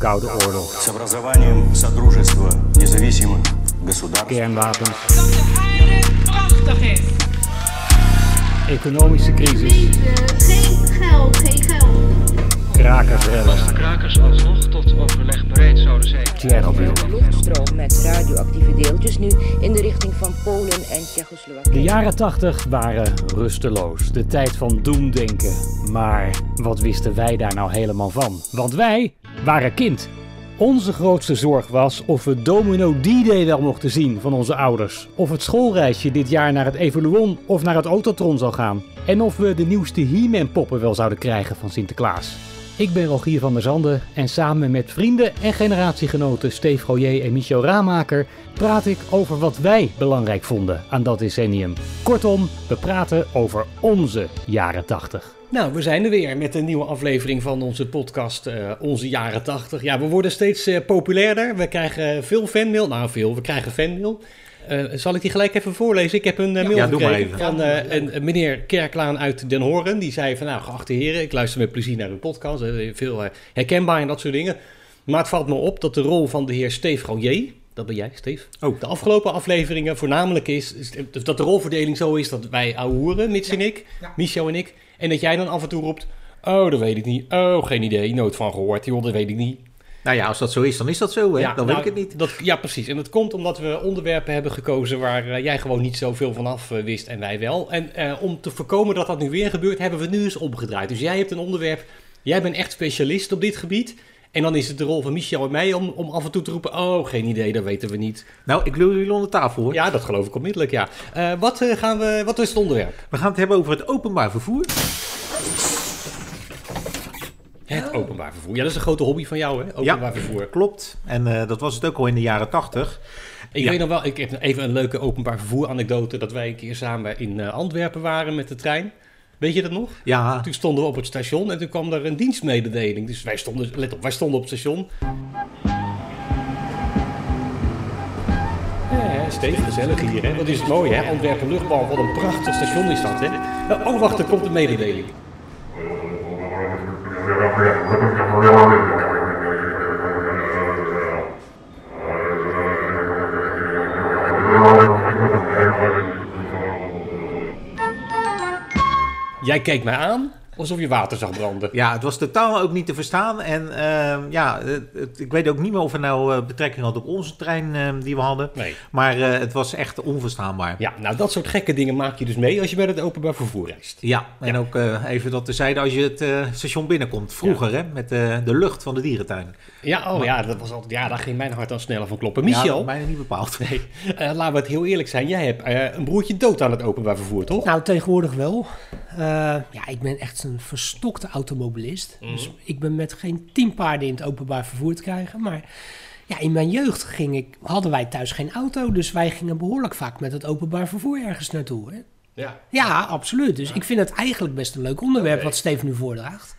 Koude Oorlog. Kernwapens. Dat de aarde prachtig. Economische crisis. Geen geld, geen geld. Krakersrellen. De krakers alsnog tot overleg bereid zouden zijn. Een Luchtstroom met radioactieve deeltjes nu in de richting van Polen en Tsjechoslowakie. De jaren 80 waren rusteloos. De tijd van doemdenken. Maar wat wisten wij daar nou helemaal van? Want wij waren kind. Onze grootste zorg was of we Domino D-Day wel mochten zien van onze ouders. Of het schoolreisje dit jaar naar het Evoluon of naar het Autotron zou gaan. En of we de nieuwste He-Man poppen wel zouden krijgen van Sinterklaas. Ik ben Rogier van der Zanden en samen met vrienden en generatiegenoten Steve Goyer en Michel Raamaker praat ik over wat wij belangrijk vonden aan dat decennium. Kortom, we praten over onze jaren 80. Nou, we zijn er weer met een nieuwe aflevering van onze podcast eh, Onze Jaren 80. Ja, we worden steeds eh, populairder. We krijgen veel fanmail. Nou, veel. We krijgen fanmail. Eh, zal ik die gelijk even voorlezen? Ik heb een eh, mail Ja, doe maar gekregen even. van eh, een, een meneer Kerklaan uit Den Horen. Die zei van, nou, geachte heren, ik luister met plezier naar uw podcast. Veel herkenbaar en dat soort dingen. Maar het valt me op dat de rol van de heer Steve Gaulier, dat ben jij, Steve, Oh. de afgelopen afleveringen voornamelijk is, is dat de rolverdeling zo is dat wij ouwehoeren, Mits en ik, Michel en ik, en dat jij dan af en toe roept, oh, dat weet ik niet, oh, geen idee, nooit van gehoord, joh, dat weet ik niet. Nou ja, als dat zo is, dan is dat zo. Hè? dan weet nou, ik het niet. Dat, ja, precies. En dat komt omdat we onderwerpen hebben gekozen waar eh, jij gewoon niet zoveel van af eh, wist en wij wel. En eh, om te voorkomen dat dat nu weer gebeurt, hebben we het nu eens omgedraaid. Dus jij hebt een onderwerp, jij bent echt specialist op dit gebied. En dan is het de rol van Michel en mij om, om af en toe te roepen, oh, geen idee, dat weten we niet. Nou, ik wil jullie onder tafel hoor. Ja, dat geloof ik onmiddellijk, ja. Wat, gaan we, wat is het onderwerp? We gaan het hebben over het openbaar vervoer. Het openbaar vervoer. Ja, dat is een grote hobby van jou, hè? Openbaar vervoer. Klopt. En eh, dat was het ook al in de jaren tachtig. Ik Ja. weet nog wel, ik heb even een leuke openbaar vervoer anekdote dat wij een keer samen in eh, Antwerpen waren met de trein. Weet je dat nog? Ja, Toen stonden we op het station en toen kwam er een dienstmededeling. Dus wij stonden, let op, wij stonden op het station. Ja, Steve, gezellig hier, hè? Wat is het mooi, hè? Antwerpen luchtbal, wat een prachtig station is dat, hè? Oh, wacht, er komt een mededeling. Jij keek mij aan alsof je water zag branden. ja, het was totaal ook niet te verstaan. En ehm, ja, het, het- ik weet ook niet meer of het nou eh, betrekking had op onze trein ehm, die we hadden. Nee. Maar eh, het was echt onverstaanbaar. Ja, nou dat soort gekke dingen maak je dus mee als je met het openbaar vervoer reist. Ja, en ook eh, even dat terzijde als je het eh, station binnenkomt. Vroeger, hè, met eh, de lucht van de dierentuin. Ja, oh ja, dat was altijd, ja, daar ging mijn hart dan sneller van kloppen. Michel, Ja, bijna niet bepaald. nee, eh, laten we het heel eerlijk zijn. Jij hebt eh, een broertje dood aan het openbaar vervoer, toch? Nou, tegenwoordig wel. Eh, ja, ik ben echt een verstokte automobilist. Dus ik ben met geen tien paarden in het openbaar vervoer te krijgen. Maar ja, in mijn jeugd ging ik, hadden wij thuis geen auto. Dus wij gingen behoorlijk vaak met het openbaar vervoer ergens naartoe. Hè? Ja. Ja, absoluut. Dus ik vind het eigenlijk best een leuk onderwerp wat Steven nu voordraagt.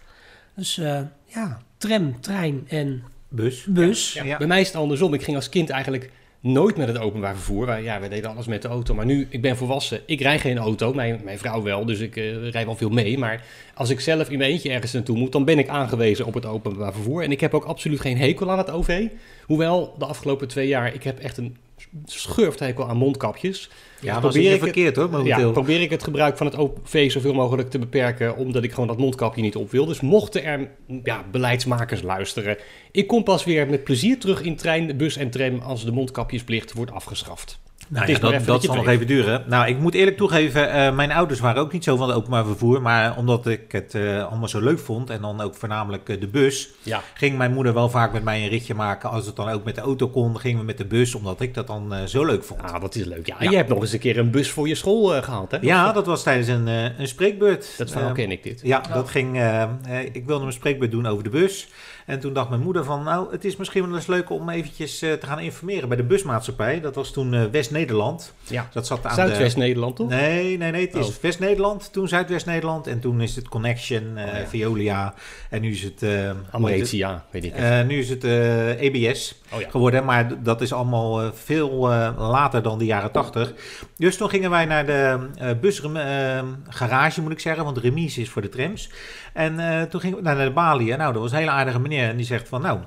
Dus eh, ja, tram, trein en Bus. bus. Ja. Bij mij is het andersom. Ik ging als kind eigenlijk nooit met het openbaar vervoer. Ja, we deden alles met de auto. Maar nu, ik ben volwassen. Ik rij geen auto. Mijn, mijn vrouw wel, dus ik eh rijd wel veel mee. Maar als ik zelf in mijn eentje ergens naartoe moet, dan ben ik aangewezen op het openbaar vervoer. En ik heb ook absoluut geen hekel aan het OV. Hoewel, de afgelopen twee jaar, ik heb echt een schurfthekel aan mondkapjes. Ja, dat Probeer is ik het- verkeerd hoor, Ja, probeer ik het gebruik van het OV zoveel mogelijk te beperken, omdat ik gewoon dat mondkapje niet op wil. Dus mochten er ja, beleidsmakers luisteren, ik kom pas weer met plezier terug in trein, bus en tram als de mondkapjesplicht wordt afgeschaft. Nou ja, dat, dat je zal nog even duren. Nou, ik moet eerlijk toegeven, eh, mijn ouders waren ook niet zo van het openbaar vervoer. Maar omdat ik het eh, allemaal zo leuk vond en dan ook voornamelijk eh, de bus, Ja. ging mijn moeder wel vaak met mij een ritje maken. Als het dan ook met de auto kon, gingen we met de bus, omdat ik dat dan eh, zo leuk vond. Ah, dat is leuk. Ja, en Ja. jij hebt nog eens een keer een bus voor je school eh, gehaald, hè? Ja, dat was tijdens een, eh, een spreekbeurt. Dat verhaal ken ik dit. Ja, dat ging. ik wilde een spreekbeurt doen over de bus. En toen dacht mijn moeder van, nou, het is misschien wel eens leuk om eventjes eh, te gaan informeren bij de busmaatschappij. Dat was toen eh, West-Nederland. Ja. Dat zat aan Zuidwest-Nederland, de... toch? Nee, nee, nee. Het is Oh. West-Nederland, toen Zuidwest-Nederland. En toen is het Connection, eh, Oh, ja. Veolia. En nu is het... Amretia, weet ik. eh, nu is het eh, EBS oh ja. geworden, maar dat is allemaal veel later dan de jaren 80. Dus toen gingen wij naar de busgarage, moet ik zeggen, want remise is voor de trams. En eh, toen gingen we naar de balie. En nou, dat was een hele aardige meneer. En die zegt van, nou,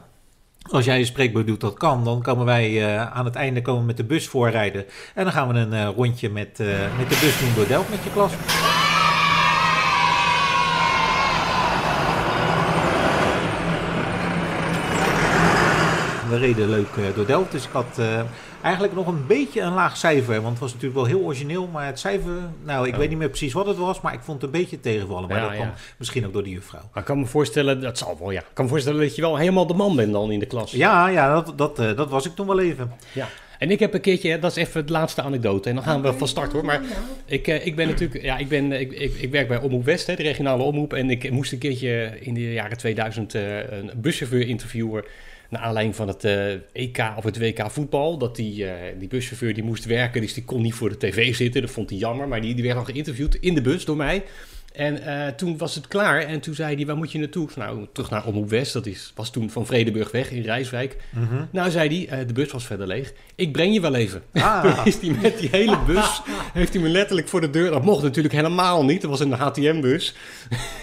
Als jij een spreekbeurt doet, dat kan. Dan komen wij eh, aan het einde komen met de bus voorrijden. En dan gaan we een eh, rondje met, met de bus doen door Delft met je klas. We reden leuk eh, door Delft, dus ik had eh, eigenlijk nog een beetje een laag cijfer. Want het was natuurlijk wel heel origineel, maar het cijfer... Nou, ik weet niet meer precies wat het was, maar ik vond het een beetje tegenvallen. Maar Ja, dat kwam ja. misschien ook door de juffrouw. Maar ik kan me voorstellen, dat zal wel ja. Ik kan me voorstellen dat je wel helemaal de man bent dan in de klas. Ja, ja dat, dat, eh, dat was ik toen wel even. Ja. En ik heb een keertje, hè, dat is even de laatste anekdote. En dan gaan we van start hoor. Maar ik, ik ben natuurlijk, ja, ik, ben, ik, ik, ik werk bij Omroep West, hè, de regionale omroep. En ik moest een keertje in de jaren 2000 eh, een buschauffeur interviewen. Naar aanleiding van het eh, EK of het WK voetbal. Dat die, eh, die buschauffeur die moest werken, dus die kon niet voor de tv zitten. Dat vond hij jammer. Maar die, die werd dan geïnterviewd in de bus door mij. En eh, toen was het klaar en toen zei hij, waar moet je naartoe? Nou, terug naar Omroep West, dat is, was toen van Vredeburg weg in Rijswijk. Nou, zei hij, eh, de bus was verder leeg. Ik breng je wel even. Ah. Toen is hij met die hele bus, heeft hij me letterlijk voor de deur, dat mocht natuurlijk helemaal niet, dat was een HTM-bus,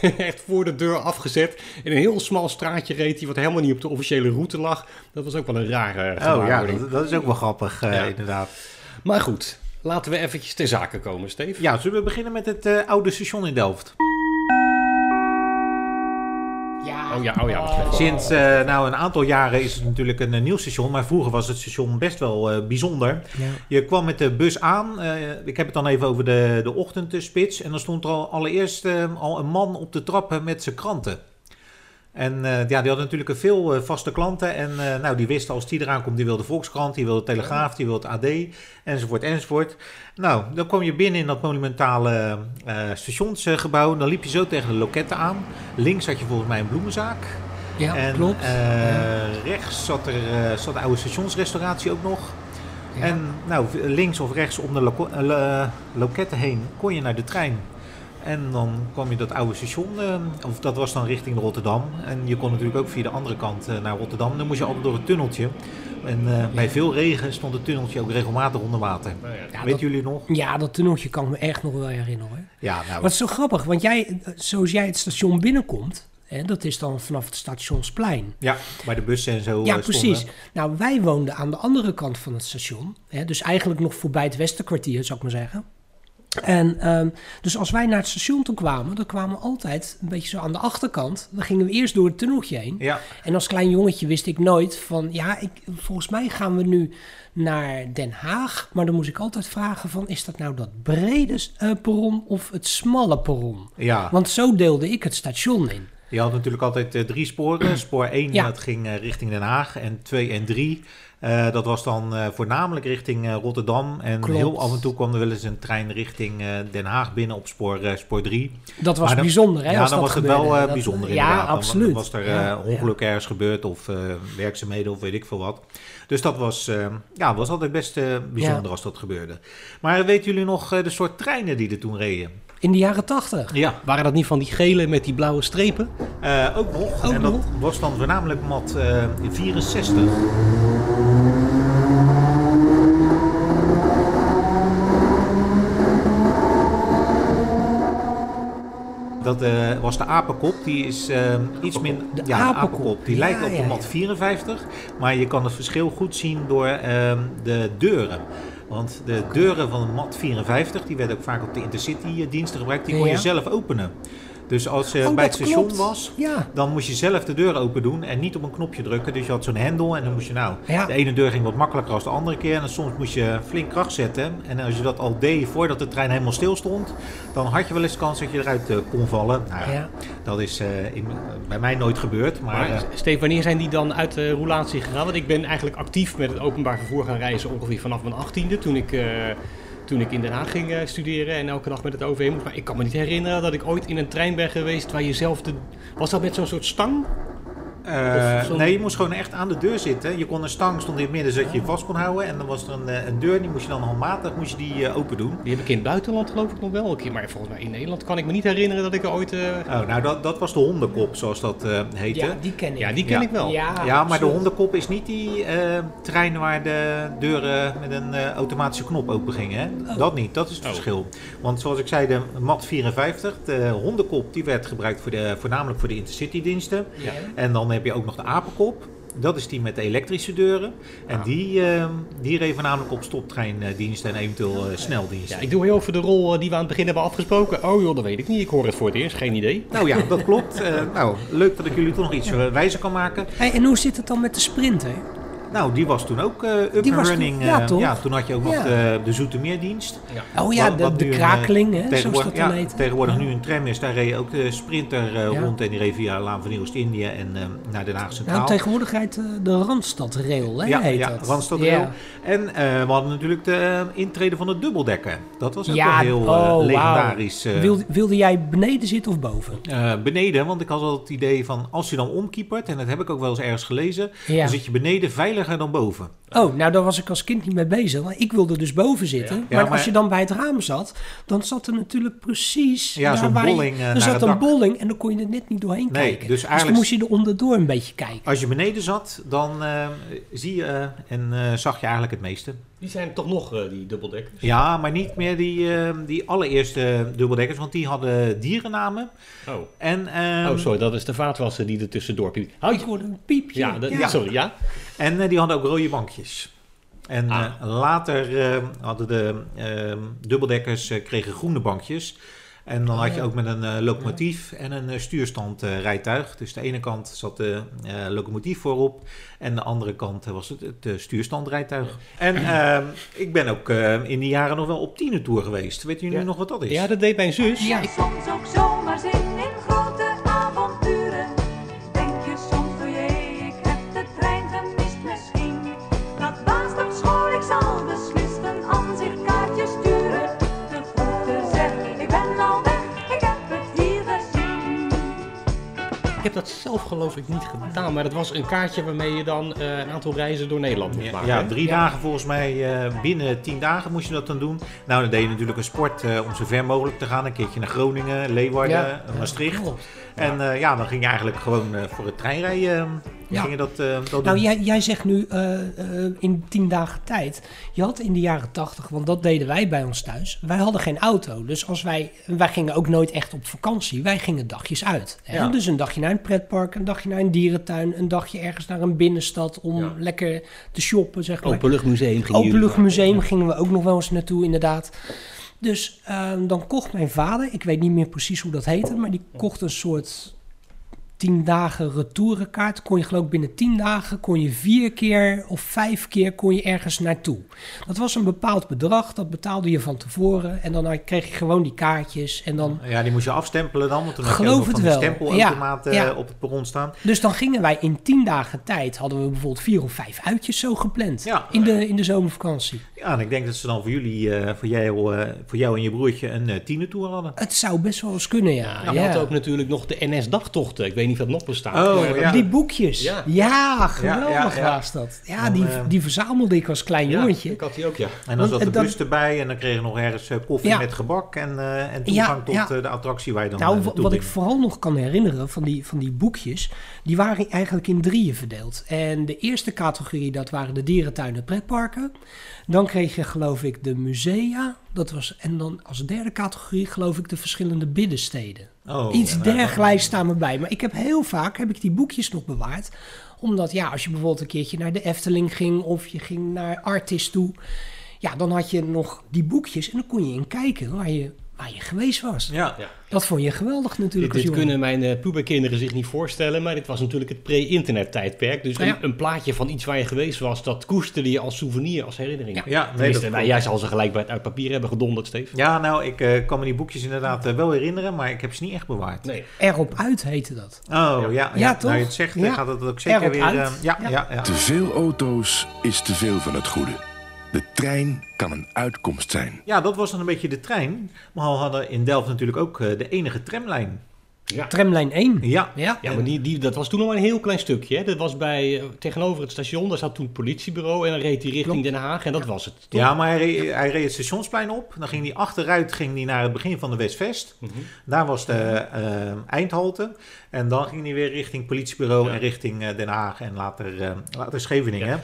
echt voor de deur afgezet. In een heel smal straatje reed hij, wat helemaal niet op de officiële route lag. Dat was ook wel een rare Oh ja, dat, dat is ook wel grappig, eh, Ja. inderdaad. Maar goed, laten we eventjes ter zake komen, Steve. Ja, zullen we beginnen met het eh, oude station in Delft? Ja, Oh ja, oh ja, Sinds eh, nou, een aantal jaren is het natuurlijk een, eh, nieuw station, maar vroeger was het station best wel eh, bijzonder. Ja. Je kwam met de bus aan, eh, ik heb het dan even over de, de ochtendspits, en dan stond er al allereerst al een man op de trappen met zijn kranten. En eh, ja, die had natuurlijk een veel eh, vaste klanten. En eh, nou, die wisten als die eraan komt, die wil de Volkskrant, die wil de Telegraaf, die wil het AD, enzovoort, enzovoort. Nou, dan kwam je binnen in dat monumentale stationsgebouw. Dan liep je zo tegen de loketten aan. Links had je volgens mij een bloemenzaak. ja en klopt. rechts zat er zat de oude stationsrestauratie ook nog. Ja. En nou, links of rechts om de lo- loketten heen kon je naar de trein. En dan kwam je dat oude station, eh, of dat was dan richting Rotterdam. En je kon natuurlijk ook via de andere kant eh, naar Rotterdam. Dan moest je altijd door het tunneltje. En eh, bij veel regen stond het tunneltje ook regelmatig onder water. Ja, Weet dat- jullie nog? Ja, dat tunneltje kan ik me echt nog wel herinneren. Hoor. Ja, nou, Maar het is zo grappig, want jij, zoals jij het station binnenkomt, hè, dat is dan vanaf het stationsplein. ja, bij de bussen en zo. Ja, stonden. precies. Nou, wij woonden aan de andere kant van het station. Hè, dus eigenlijk nog voorbij het Westerkwartier, zou ik maar zeggen. En ehm, dus als wij naar het station toe kwamen, dan kwamen we altijd een beetje zo aan de achterkant. Dan gingen we eerst door het tunneltje heen. Ja, En als klein jongetje wist ik nooit van, ja, ik, volgens mij gaan we nu naar Den Haag. Maar dan moest ik altijd vragen van, is dat nou dat brede eh, perron of het smalle perron? ja. Want zo deelde ik het station in. Je had natuurlijk altijd eh, drie sporen. Spoor 1 Ja. dat ging eh, richting Den Haag en 2 en 3. Eh, dat was dan eh, voornamelijk richting eh, Rotterdam. En Klopt. heel af en toe kwam er wel eens een trein richting Den Haag binnen op spoor, spoor 3. Dat was dan- bijzonder, hè? ja, dan dat was het wel Dat- bijzonder Ja, inderdaad. Dan- absoluut. Dan was er Ja, ongeluk ergens gebeurd of werkzaamheden of weet ik veel wat. Dus dat was, ja, was altijd best bijzonder Ja. als dat gebeurde. Maar weten jullie nog de soort treinen die er toen reden? In de jaren tachtig. Ja, Waren dat niet van die gele met die blauwe strepen? Eh, ook nog. Ook en dat nog. was dan voornamelijk mat eh 64. Dat eh, was de apenkop. Die is iets minder. De ja, apenkop. apenkop. Die Ja, lijkt op de mat ja. 54. Maar je kan het verschil goed zien door ehm, de deuren. Want de deuren van mat 54, die werden ook vaak op de Intercity-diensten gebruikt, die kon je zelf openen. Dus als je Oh, bij het station klopt. was, Ja. dan moest je zelf de deur open doen en niet op een knopje drukken. Dus je had zo'n hendel en dan moest je nou... Ja. De ene deur ging wat makkelijker als de andere keer. En dan soms moest je flink kracht zetten. En als je dat al deed voordat de trein helemaal stil stond... dan had je wel eens kans dat je eruit eh, kon vallen. Nou, ja. Dat is eh, in- bij mij nooit gebeurd. Maar, Maar eh, Steve, wanneer zijn die dan uit de roulatie gegaan? Want ik ben eigenlijk actief met het openbaar vervoer gaan reizen ongeveer vanaf mijn achttiende. Toen ik, eh, toen ik in Den Haag ging eh, studeren en elke dag met het OV. Maar ik kan me niet herinneren dat ik ooit in een trein ben geweest waar je zelf de... Was dat met zo'n soort stang? Eh, nee, je moest gewoon echt aan de deur zitten. Je kon een stang, stond in het midden, zodat je je vast kon houden. En dan was er een, eh, een deur, die moest je dan handmatig moest je die, eh, open doen. Die heb ik in het buitenland geloof ik nog wel een keer. Maar volgens mij in Nederland kan ik me niet herinneren dat ik er ooit... eh, Oh, nou, dat, dat was de hondenkop, zoals dat eh, heette. ja, die ken ik. Ja, die ken Ja. ik wel. Ja, Ja, maar de hondenkop is niet die eh, trein waar de deuren met een eh, automatische knop open gingen. Hè? Dat niet, dat is het Oh. verschil. Want zoals ik zei, de MAT 54, de hondenkop, die werd gebruikt voor de, voornamelijk voor de intercity-diensten. Ja. En dan heb je ook nog de apenkop. Dat is die met de elektrische deuren. En Ah. die, eh, die reden namelijk op stoptreindienst en eventueel eh, sneldienst. Ja, ik doe heel over de rol eh, die we aan het begin hebben afgesproken. Oh joh, dat weet ik niet. Ik hoor het voor het eerst. Geen idee. Nou ja, dat klopt. Eh, nou, leuk dat ik jullie toch nog iets wijzer kan maken. Hey, en hoe zit het dan met de sprinter? Nou, die was toen ook eh up Die and toen- running. ja, eh, toch? ja, toen had je ook nog Ja. de, de Zoetermeerdienst. Oh ja, Wat- de, wat de een, krakeling, eh, hè, zoals tegenwoordig, dat dan ja, heet. tegenwoordig nu een tram is, daar reed ook de sprinter eh, Ja. rond en die reed via Laan van Oost-Indië en eh, naar Den Haag Centraal. Nou, tegenwoordig heet eh, de Randstadrail, hè, ja, heet ja, dat. Randstadrail. Ja. En eh, we hadden natuurlijk de eh, intrede van de dubbeldekker. Dat was ook Ja, wel heel eh, oh, legendarisch. eh, Wilde, wilde jij beneden zitten of boven? eh, beneden, want ik had al het idee van als je dan omkiepert, en dat heb ik ook wel eens ergens gelezen, Ja. dan zit je beneden veiliger dan boven. Oh, nou daar was ik als kind niet mee bezig. Want ik wilde dus boven zitten. Ja, maar, maar- als je dan bij het raam zat, dan zat er natuurlijk precies... Ja, daar zo'n waar je- bolling, eh, Er zat een dak. bolling en dan kon je er net niet doorheen Nee, kijken. dus dan eigenlijk- moest je er onderdoor een beetje kijken. Als je beneden zat, dan eh, zie je eh, en eh, zag je eigenlijk het meeste. Die zijn toch nog, eh, die dubbeldekkers? Ja, maar niet meer die, eh, die allereerste dubbeldekkers, want die hadden dierennamen. Oh. En, ehm, oh, sorry. Dat is de vaatwasser die er tussendoor piept. Hou je... hoorde een piepje. Ja, dat- Ja. sorry. Ja? En eh, die hadden ook rode bankjes. En Ah. eh, later eh, hadden de ehm, dubbeldekkers kregen groene bankjes. En dan had je ook met een eh, locomotief en een eh, stuurstand eh, rijtuig. Dus de ene kant zat de eh, locomotief voorop en de andere kant was het, het stuurstandrijtuig. En ehm, ik ben ook eh, in die jaren nog wel op tienertour geweest. Weet jullie Ja. nog wat dat is? ja, dat deed mijn zus. Ja. Soms ook zomaar zin in grote geloof ik niet gedaan. Maar dat was een kaartje waarmee je dan eh, een aantal reizen door Nederland moest maken. ja, drie dagen volgens mij. eh, binnen tien dagen moest je dat dan doen. Nou, dan deed je natuurlijk een sport eh, om zo ver mogelijk te gaan. Een keertje naar Groningen, Leeuwarden, Ja. Maastricht. En eh, ja, dan ging je eigenlijk gewoon eh, voor het treinrijden eh, Ja. ging je dat, eh, dat Nou, doen. jij, jij zegt nu eh, eh, in tien dagen tijd. Je had in de jaren tachtig, want dat deden wij bij ons thuis. Wij hadden geen auto. Dus als wij, wij gingen ook nooit echt op vakantie. Wij gingen dagjes uit. Hè? Ja. Dus een dagje naar een pretpark, een dagje naar een dierentuin, een dagje ergens naar een binnenstad om Ja. lekker te shoppen, zeg maar. Openluchtmuseum ging Openluchtmuseum gingen we ook nog wel eens naartoe, inderdaad. Dus ehm, dan kocht mijn vader, ik weet niet meer precies hoe dat heette, maar die kocht een soort tien dagen retourenkaart. Kon je geloof ik binnen tien dagen, kon je vier keer of vijf keer kon je ergens naartoe. Dat was een bepaald bedrag, dat betaalde je van tevoren. En dan had- kreeg je gewoon die kaartjes en dan... Ja, die moest je afstempelen dan. Want toen had je Geloof ook nog het van die wel. stempelautomaten Ja, ja. eh, op het perron staan. Dus dan gingen wij in tien dagen tijd, hadden we bijvoorbeeld vier of vijf uitjes zo gepland. Ja. In, de, in de zomervakantie. Ja, en ik denk dat ze dan voor jullie, eh, voor, jou, eh, voor jou en je broertje een uh, tienertour hadden. Het zou best wel eens kunnen, ja. Ja, je had ook natuurlijk nog de NS-dagtochten. Ik weet niet of dat nog bestaat. Oh, maar- ja. Die boekjes. Ja, Ja. geweldig Ja, ja, ja. was dat. Ja, Dan, die, eh, die verzamelde ik als klein Ja, jongetje. ik had die ook, ja. En dan Want zat de het dan- bus erbij en dan kreeg je nog ergens eh, koffie Ja. met gebak en, eh, en Ja, toegang tot ja. eh, de attractie waar je dan Nou, eh, wat ik vooral nog kan herinneren van die, van die boekjes, die waren eigenlijk in drieën verdeeld. En de eerste categorie, dat waren de dierentuinen pretparken. Dan kreeg je geloof ik de musea. Dat was, en dan als derde categorie geloof ik de verschillende biddensteden. Oh, Iets ja. dergelijks staan me bij. Maar ik heb heel vaak heb ik die boekjes nog bewaard. Omdat ja, als je bijvoorbeeld een keertje naar de Efteling ging of je ging naar Artis toe. Ja, dan had je nog die boekjes en dan kon je in kijken waar je, waar je geweest was. Ja. Ja. Dat vond je geweldig natuurlijk Dit, kunnen mijn eh puberkinderen zich niet voorstellen, maar dit was natuurlijk het pre-internet tijdperk. Dus Ja. een, een plaatje van iets waar je geweest was, dat koesterde je als souvenir, als herinnering. Ja. Ja, nee, dat nou, jij zal ze gelijk bij, uit papier hebben gedonderd, Steve. Ja, nou, ik eh, kan me die boekjes inderdaad eh, wel herinneren, maar ik heb ze niet echt bewaard. Nee. Erop uit heette dat. Oh, ja. Ja, Ja, toch? Nou, je het zegt, Ja. gaat het ook zeker Erop weer... uit. ja, Ja. ja. Ja, Te veel auto's is te veel van het goede. De trein kan een uitkomst zijn. Ja, dat was dan een beetje de trein. Maar we hadden in Delft natuurlijk ook eh, de enige tramlijn. Ja. Tramlijn 1. Ja, Ja. Ja, maar die, die, dat was toen nog maar een heel klein stukje. Hè? Dat was bij, eh, tegenover het station, daar zat toen het politiebureau en dan reed hij richting Den Haag en dat was het. toch? Ja, maar hij reed, hij reed het stationsplein op. Dan ging hij achteruit ging hij naar het begin van de Westvest. Mhm. Daar was de eh, eindhalte. En dan ging hij weer richting politiebureau Ja. en richting Den Haag en later, eh, later Scheveningen.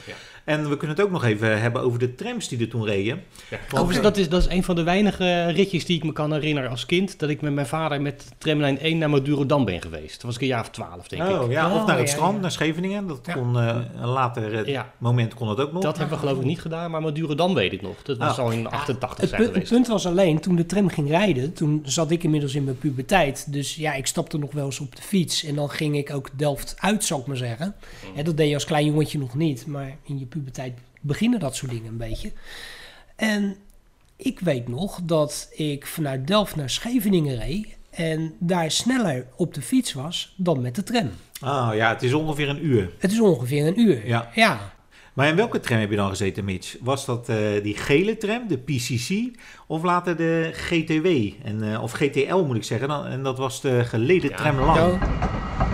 Ja, ja. En we kunnen het ook nog even hebben over de trams die er toen reden. Overigens, dat, is, dat is een van de weinige ritjes die ik me kan herinneren als kind. Dat ik met mijn vader met tramlijn 1 naar Madurodam ben geweest. Dat was ik een jaar of twaalf, denk Oh ik. ja, of Oh, naar het ja, strand, ja. naar Scheveningen. Dat Ja. kon eh, een later eh, Ja. moment kon het ook nog. Dat hebben we geloof ik niet gedaan, maar Madurodam weet ik nog. Dat was Ah. al in 88 Het, zijn punt, het geweest. punt was alleen, toen de tram ging rijden, toen zat ik inmiddels in mijn puberteit. Dus ja, ik stapte nog wel eens op de fiets. En dan ging ik ook Delft uit, zal ik maar zeggen. Hè, dat deed je als klein jongetje nog niet. Maar in je puberteit beginnen dat soort dingen een beetje. En ik weet nog dat ik vanuit Delft naar Scheveningen reed. En daar sneller op de fiets was dan met de tram. Ah ja, het is ongeveer een uur. Het is ongeveer een uur. Ja. ja. Maar in welke tram heb je dan gezeten, Mitch? Was dat eh, die gele tram, de PCC, of later de GTW? En, eh, of GTL moet ik zeggen. Dan, en dat was de geleden tram lang. Ja.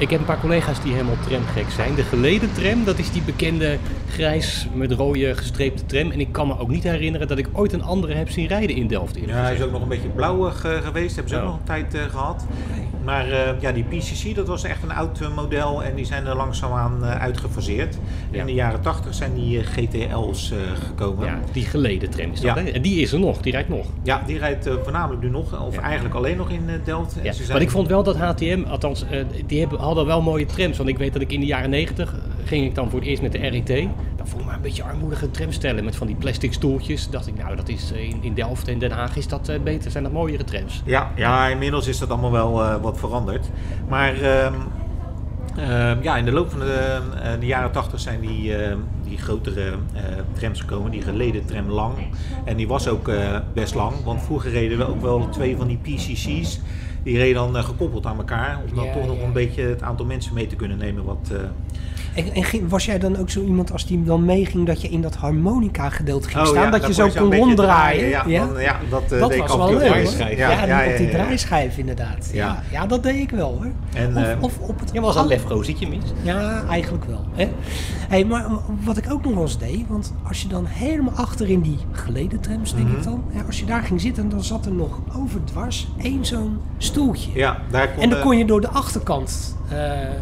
Ik heb een paar collega's die helemaal tramgek zijn. De geleden tram, dat is die bekende grijs met rode gestreepte tram. En ik kan me ook niet herinneren dat ik ooit een andere heb zien rijden in Delft. Ja, hij is ook nog een beetje blauwig eh, geweest. Hebben ze ook nog een tijd eh, gehad. Maar eh, ja, die PCC, dat was echt een oud eh, model. En die zijn er langzaamaan eh uitgefaseerd. Ja. In de jaren 80 zijn die GTL's gekomen. Ja, die geleden tram is dat. Ja. Hè? En die is er nog, die rijdt nog. Ja, die rijdt voornamelijk nu nog. Of eigenlijk alleen nog in Delft. En Ja. ze zijn- Maar ik vond wel dat HTM, althans, die hebben, hadden wel mooie trams. Want ik weet dat ik in de jaren 90 ging ik dan voor het eerst met de RIT. Ik maar een beetje armoedige tram stellen met van die plastic stoeltjes. Dacht ik, nou, dat is eh, in, in Delft en Den Haag is dat eh, beter, zijn dat mooiere trams. Ja, ja, inmiddels is dat allemaal wel eh, wat veranderd. Maar ehm, ehm, ja, in de loop van de, de jaren 80 zijn die, ehm, die grotere eh, trams gekomen. Die geleden tram lang. En die was ook eh, best lang. Want vroeger reden we ook wel twee van die PCC's. Die reden dan eh, gekoppeld aan elkaar. Om dan Ja, toch nog ja. een beetje het aantal mensen mee te kunnen nemen. Wat, eh, En, en ging- was jij dan ook zo iemand als die dan meeging dat je in dat harmonica gedeelte ging Oh staan? ja, dat je zo kon ronddraaien? draaien, ja, dan- ja, dat, eh, dat deed ik was en wel leuk. Ja, Ja, ja, die- ja, op die ja, ja. draaischijf inderdaad. Ja. Ja. Ja, dat deed ik wel hoor. En, of, of op het Je was al lefgozietje, mis. Ja, eigenlijk wel. Hè? Hey, maar wat ik ook nog wel eens deed, want als je dan helemaal achter in die geleden trams, denk Mhm. ik dan, ja, als je daar ging zitten, dan zat er nog overdwars één zo'n stoeltje. ja, daar kon en dan de- kon je door de achterkant, eh,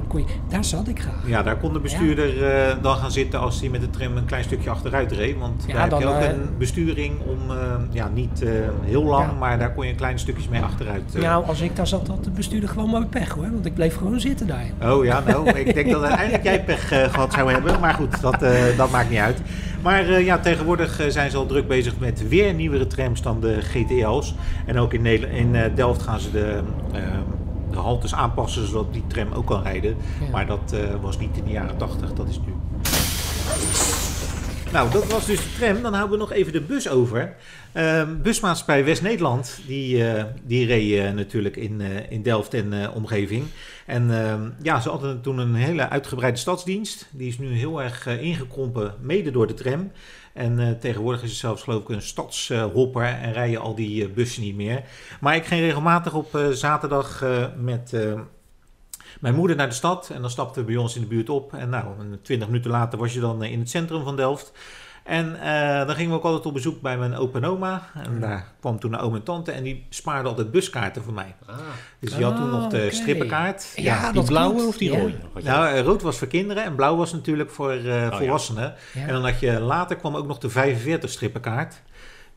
kon je, daar zat ik graag. Ja, daar kon de bestuurder eh, dan gaan zitten als hij met de tram een klein stukje achteruit reed. Want Ja, daar heb je ook eh, een besturing om, eh, ja, niet eh, heel lang, Ja. maar daar kon je kleine stukjes mee achteruit. eh. Nou, als ik daar zat, had de bestuurder gewoon mooi pech hoor, want ik bleef gewoon zitten daar. Oh ja, nou, ik denk dat eigenlijk jij pech eh, gehad zou hebben. Maar goed, dat, eh, dat maakt niet uit. Maar eh, ja, tegenwoordig eh, zijn ze al druk bezig met weer nieuwere trams dan de GTL's. En ook in, Nederland, in eh, Delft gaan ze de, eh, de haltes aanpassen zodat die tram ook kan rijden. Ja. Maar dat eh, was niet in de jaren 80, dat is nu. Nou, dat was dus de tram. Dan houden we nog even de bus over. Ehm busmaatschappij West-Nederland, die, eh, die reed eh, natuurlijk in, in Delft en omgeving. En ehm, ja, ze hadden toen een hele uitgebreide stadsdienst. Die is nu heel erg ingekrompen, mede door de tram. En eh, tegenwoordig is het zelfs geloof ik een stadshopper en rijden al die eh, bussen niet meer. Maar ik ging regelmatig op eh, zaterdag eh, met... eh, mijn moeder naar de stad en dan stapten we bij ons in de buurt op. En nou, twintig minuten later was je dan eh, in het centrum van Delft. En eh, dan gingen we ook altijd op bezoek bij mijn opa en oma. En daar kwam toen een oom en tante en die spaarden altijd buskaarten voor mij. Dus die had toen nog de Ah, strippenkaart. Ja, Die dat blauwe klopt. of die Ja. rode? Je- Nou, eh, rood was voor kinderen en blauw was natuurlijk voor eh, ja. volwassenen. Ja. En dan had je later kwam ook nog de 45 strippenkaart.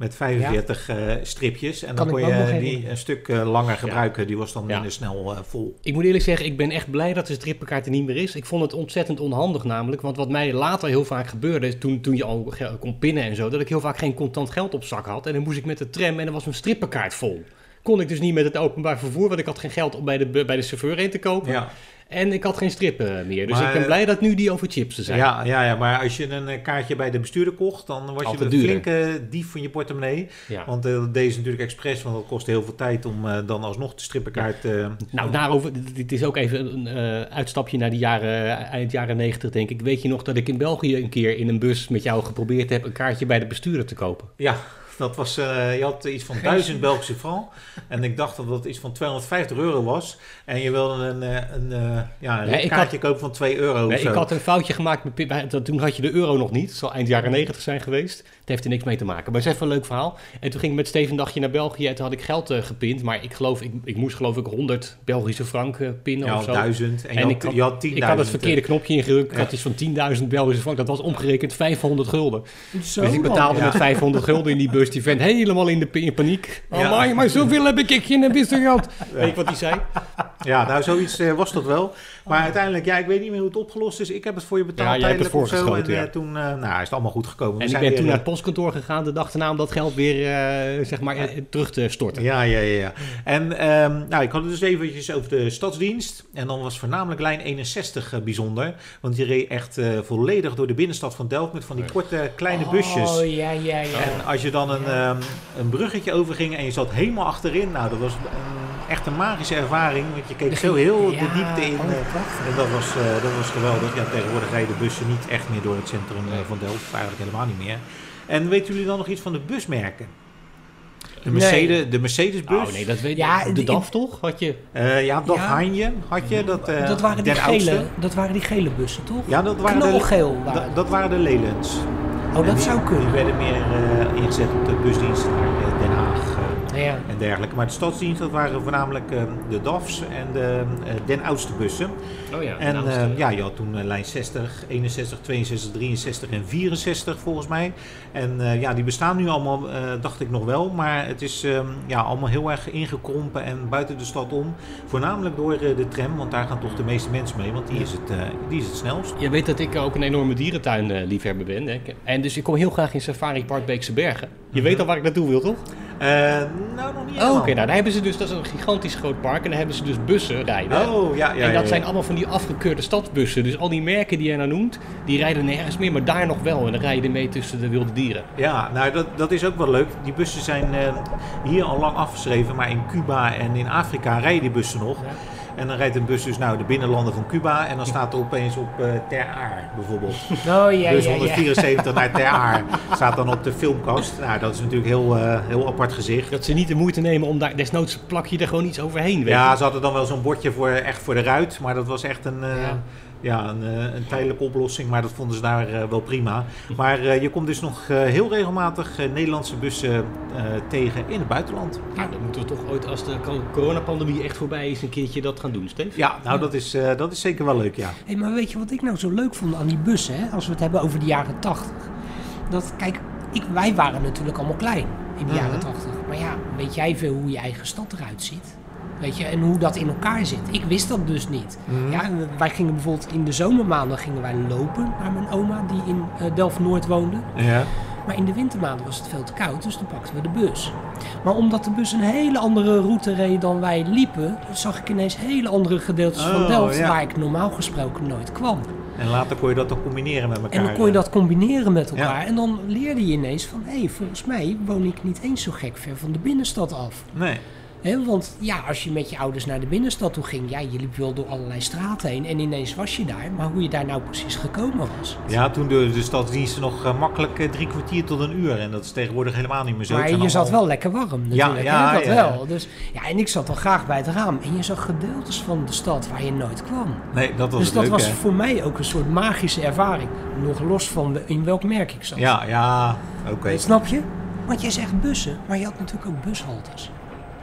Met 45 eh, stripjes. En Kan dan kon je die een stuk eh, langer gebruiken. Die was dan minder snel eh, vol. Ik moet eerlijk zeggen, ik ben echt blij dat de strippenkaart er niet meer is. Ik vond het ontzettend onhandig namelijk. Want wat mij later heel vaak gebeurde, toen, toen je al kon pinnen en zo, dat ik heel vaak geen contant geld op zak had. En dan moest ik met de tram en dan was mijn strippenkaart vol. Kon ik dus niet met het openbaar vervoer, want ik had geen geld om bij de, bij de chauffeur heen te kopen. Ja. En ik had geen strippen meer. Dus Maar, ik ben eh, blij dat nu die over chips zijn. Ja, ja, ja, maar als je een eh, kaartje bij de bestuurder kocht, dan was je een flinke dief van je portemonnee. Ja. Want eh, dat deed ze natuurlijk expres, want dat kostte heel veel tijd om eh, dan alsnog de strippenkaart... eh, Nou, daarover, dit- is ook even een eh, uitstapje naar de jaren, eind jaren 90, denk ik. Weet je nog dat ik in België een keer in een bus met jou geprobeerd heb een kaartje bij de bestuurder te kopen? Ja, dat was, eh, je had iets van 1000 Belgische frank. En ik dacht dat dat iets van 250 euro was. En je wilde een, eh, een, eh, ja, een Nee, kaartje kopen van 2 euro Nee, of zo. ik had een foutje gemaakt. Met, dat- toen had je de euro nog niet. Het zal eind jaren 90 zijn geweest. Het heeft er niks mee te maken. Maar het is even een leuk verhaal. En toen ging ik met Steven een dagje naar België. En toen had ik geld eh, gepind. Maar ik geloof, ik, ik moest geloof ik 100 Belgische frank eh, pinnen Ja, of zo. 1000. En je had- ik, had, je had 10.000, ik had het verkeerde knopje ingedrukt. Ik Ja. had iets van 10.000 Belgische frank. Dat was omgerekend 500 gulden. Zo dus ik betaalde Ja. met 500 gulden in die bus. Die vent helemaal in, de, in paniek. Oh, Ja. maar, maar zoveel heb ik geen wisten geld. Weet je wat hij zei? Ja, nou zoiets eh, was dat wel. Maar uiteindelijk, ja, ik weet niet meer hoe het opgelost is. Ik heb het voor je betaald Ja, jij hebt het of zo. En eh, ja. toen eh, nou, is het allemaal goed gekomen. We En ik zijn ben weer, toen naar het postkantoor gegaan de dag daarna om dat geld weer eh, zeg maar, terug te storten. Ja, ja, ja. ja. En ehm, nou, ik had het dus eventjes over de stadsdienst. En dan was voornamelijk lijn 61 eh, bijzonder. Want die reed echt eh, volledig door de binnenstad van Delft met van die korte kleine busjes. Oh, ja, ja, ja. En als je dan een, ehm, een bruggetje overging en je zat helemaal achterin, nou, dat was een, echt een magische ervaring. Want je keek zo heel de Ja, diepte in. oh, eh, en dat was, eh, dat was geweldig. Ja, tegenwoordig rijden bussen niet echt meer door het centrum eh, van Delft. Eigenlijk helemaal niet meer. En weten jullie dan nog iets van de busmerken? De, Nee. Mercedes, de Mercedes-bus. Oh nee, dat weet Ja, ik. De in- DAF toch? Had je... Eh, ja, dat Ja. Had je. Dat, eh, dat, waren die gele, oudste. dat waren die gele bussen, toch? Ja, dat waren de, waren dat, dat waren de Leylands. Oh, En dat die- zou kunnen. Die werden meer eh, ingezet op de busdienst naar eh, Den Haag. eh, Ja. en dergelijke. Maar de stadsdienst, dat waren voornamelijk eh, de DAF's en de eh, Den oudste bussen. Oh ja, En eh, ja, je had toen eh, lijn 60, 61, 62, 63 en 64 volgens mij. En eh, ja, die bestaan nu allemaal, dacht ik nog wel. Maar het is ehm, ja, allemaal heel erg ingekrompen en buiten de stad om. Voornamelijk door de tram, want daar gaan toch de meeste mensen mee. Want die is het, die is het snelst. Je weet dat ik ook een enorme dierentuinliefhebber ben. Hè? En dus ik kom heel graag in Safari Park Beekse Bergen. Je weet al waar ik naartoe wil, toch? Eh, nou, nog niet Oh, Oké, nou, daar hebben ze dus, dat is een gigantisch groot park. En daar hebben ze dus bussen rijden. Oh, ja, ja, en dat ja, zijn allemaal van die afgekeurde stadsbussen. Dus al die merken die jij nou noemt, die rijden nergens meer. Maar daar nog wel. En dan rijden mee tussen de wilde dieren. Ja, nou dat, dat is ook wel leuk. Die bussen zijn eh, hier al lang afgeschreven, maar in Cuba en in Afrika rijden die bussen nog. En dan rijdt een bus dus nou de binnenlanden van Cuba en dan staat er opeens op eh Ter Aar bijvoorbeeld. Oh, ja, bus ja, ja. 174 naar Ter Aar staat dan op de filmkast. Nou, dat is natuurlijk heel, eh, heel apart gezicht. Dat ze niet de moeite nemen om daar, desnoods plak je er gewoon iets overheen. Weet Ja, je. ze hadden dan wel zo'n bordje voor, echt voor de ruit, maar dat was echt een, eh, ja. een, eh, een tijdelijke oplossing, maar dat vonden ze daar eh, wel prima. Maar eh, je komt dus nog eh, heel regelmatig Nederlandse bussen eh, tegen in het buitenland. Nou, dan moeten we toch ooit, als de co- coronapandemie echt voorbij is, een keertje dat gaan doen, Steve. Ja, nou dat is, eh, dat is zeker wel leuk, ja. Hey, maar weet je wat ik nou zo leuk vond aan die bussen, hè? als we het hebben over de jaren 80? Dat, kijk, ik, wij waren natuurlijk allemaal klein in de jaren Mhm. 80. Maar ja, weet jij veel hoe je eigen stad eruit ziet? Weet je, en hoe dat in elkaar zit. Ik wist dat dus niet. Mhm. Ja, wij gingen bijvoorbeeld in de zomermaanden gingen wij lopen naar mijn oma die in eh, Delft-Noord woonde. Ja. Maar in de wintermaanden was het veel te koud, dus toen pakten we de bus. Maar omdat de bus een hele andere route reed dan wij liepen, zag ik ineens hele andere gedeeltes van Oh, Delft ja. waar ik normaal gesproken nooit kwam. En later kon je dat dan combineren met elkaar. En dan kon je dat combineren met elkaar. Ja. En dan leerde je ineens van, hé, volgens mij woon ik niet eens zo gek ver van de binnenstad af. Nee. Hè, want ja, als je met je ouders naar de binnenstad toe ging, ja, je liep wel door allerlei straten heen en ineens was je daar. Maar hoe je daar nou precies gekomen was. Ja, toen duurde de stadsdiensten nog eh, makkelijk eh, drie kwartier tot een uur. En dat is tegenwoordig helemaal niet meer zo. Maar je zat allemaal- wel lekker warm Ja, natuurlijk, ja, hè? dat ja, wel. Dus, ja, en ik zat dan graag bij het raam. En je zag gedeeltes van de stad waar je nooit kwam. Nee, dat was dus dat was hè? voor mij ook een soort magische ervaring. Nog los van de- in welk merk ik zat. Ja, ja, oké. Snap je? Want jij zegt bussen, maar je had natuurlijk ook bushaltes.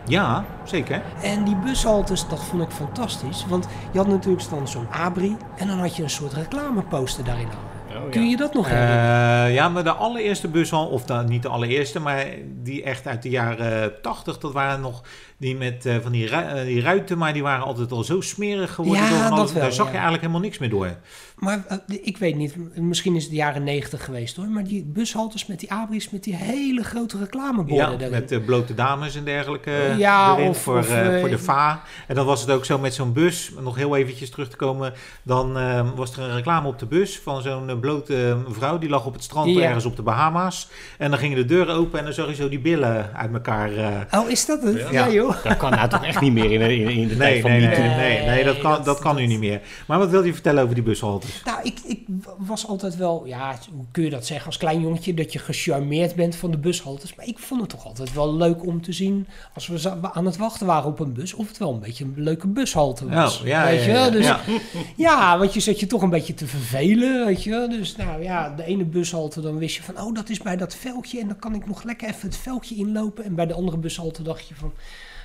Ja, zeker. En die bushaltes, dat vond ik fantastisch. Want je had natuurlijk dan zo'n abri en dan had je een soort reclameposter daarin hangen. Kun je dat nog herinneren? Eh, ja, maar de allereerste bushal, of dan niet de allereerste, maar die echt uit de jaren 80, dat waren nog die met eh, van die, ru- eh, die ruiten, maar die waren altijd al zo smerig geworden. Ja, door van dat alles. wel, Daar zag ja. je eigenlijk helemaal niks meer door. Maar ik weet niet, misschien is het de jaren 90 geweest hoor. Maar die bushaltes met die abris met die hele grote Ja, reclameborden erin. met blote dames en dergelijke Ja, erin of- voor, of, voor de VA. En dan was het ook zo met zo'n bus, nog heel eventjes terug te komen, dan eh, was er een reclame op de bus van zo'n een blote eh, vrouw die lag op het strand Ja. ergens op de Bahama's. En dan gingen de deuren open en dan zag je zo die billen uit elkaar. eh, Oh, is dat het? Ja, Ja. joh. Dat kan nou toch echt niet meer in, in, in de tijd Nee, van nee, nee, nee, nee, dat kan, dat- dat kan nu niet meer. Maar wat wil je vertellen over die bushaltes? Nou, ik, ik was altijd wel, ja, hoe kun je dat zeggen als klein jongetje, dat je gecharmeerd bent van de bushaltes. Maar ik vond het toch altijd wel leuk om te zien, als we aan het wachten waren op een bus, of het wel een beetje een leuke bushalte was. Oh, ja, weet ja, je wel? ja, Dus, ja. ja. want je zat je toch een beetje te vervelen, weet je Dus nou ja, de ene bushalte, dan wist je van, oh, dat is bij dat veldje en dan kan ik nog lekker even het veldje inlopen. En bij de andere bushalte dacht je van,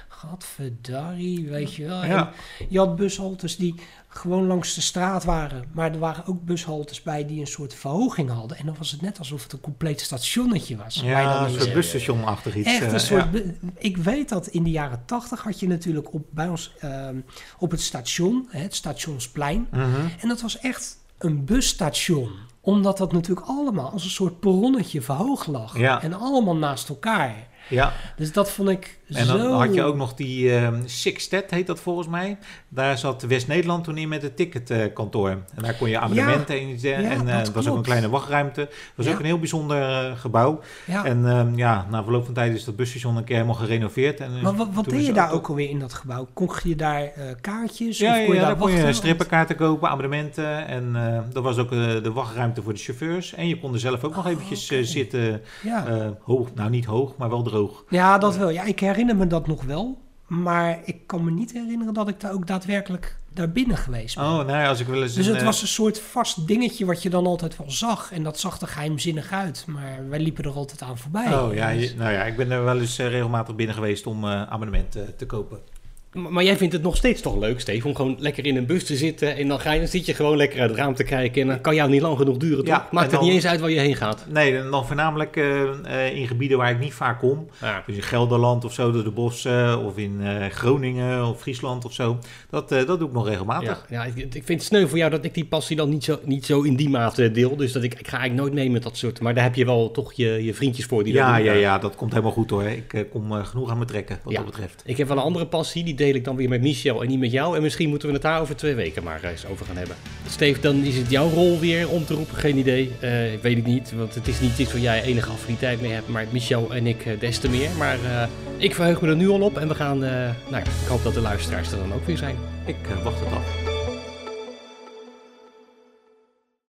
gadverdarrie, weet je wel. Ja. En je had bushaltes die gewoon langs de straat waren. Maar er waren ook bushaltes bij die een soort verhoging hadden. En dan was het net alsof het een compleet stationnetje was. Ja, een soort busstationachtig iets. Echt eh, een soort. ja. bu- Ik weet dat in de jaren tachtig had je natuurlijk op, bij ons ehm, op het station, hè, het stationsplein. Mhm. En dat was echt een busstation. Omdat dat natuurlijk allemaal als een soort perronnetje verhoogd lag. Ja. En allemaal naast elkaar. Ja, Dus dat vond ik en dan zo... had je ook nog die ehm Sixtet, heet dat volgens mij. Daar zat West-Nederland toen in met het ticketkantoor. en daar kon je abonnementen in zetten. Ja, en eh, dat het was ook een kleine wachtruimte. Het was Ja. ook een heel bijzonder eh, gebouw. Ja. En ehm, ja, na verloop van tijd is dat busstation een keer helemaal gerenoveerd. En, Maar wat, deed je daar ook- alweer in dat gebouw? Kon je daar eh, kaartjes? Ja, of ja, kon je daar kon je strippenkaarten kopen, abonnementen. En dat was ook de wachtruimte voor de chauffeurs. En je kon er zelf ook nog eventjes eh, zitten. Hoog, nou niet hoog, maar wel droog. Ja, dat wel. Ja, ik herinner me dat nog wel. Maar ik kan me niet herinneren dat ik daar ook daadwerkelijk daar binnen geweest ben. Oh, nou ja, als ik wel eens... Dus een, het eh, was een soort vast dingetje wat je dan altijd wel zag. En dat zag er geheimzinnig uit. Maar wij liepen er altijd aan voorbij. Oh ja, Dus- nou ja, ik ben er wel eens eh, regelmatig binnen geweest om eh abonnement eh, te kopen. Maar jij vindt het nog steeds toch leuk, Steve, om gewoon lekker in een bus te zitten en dan, ga je, dan zit je gewoon lekker uit het raam te kijken en dan kan jou niet lang genoeg duren, Ja, toch? Maakt het niet eens uit waar je heen gaat. Nee, dan voornamelijk eh, eh, in gebieden waar ik niet vaak kom. Ja. Dus in Gelderland of zo, door de bossen. Of in eh, Groningen of Friesland of zo. Dat, dat doe ik nog regelmatig. Ja, ja ik, ik vind het sneu voor jou dat ik die passie dan niet zo, niet zo in die mate deel. Dus dat ik, ik ga eigenlijk nooit mee met dat soort. Maar daar heb je wel toch je, je vriendjes voor die dat Ja, doen. ja, ja, dat komt helemaal goed hoor. Ik kom genoeg aan me trekken wat dat betreft. Ik heb wel een andere passie, die deel ik dan weer met Michel en niet met jou. En misschien moeten we het daar over twee weken maar eens over gaan hebben. Steve, dan is het jouw rol weer om te roepen, geen idee. Eh, weet ik niet, want het is niet iets waar jij enige affiniteit mee hebt. Maar Michel en ik eh, des te meer. Maar eh, ik verheug me er nu al op en we gaan, nou ja, ik hoop dat de luisteraars er dan ook weer zijn. Ik wacht het af.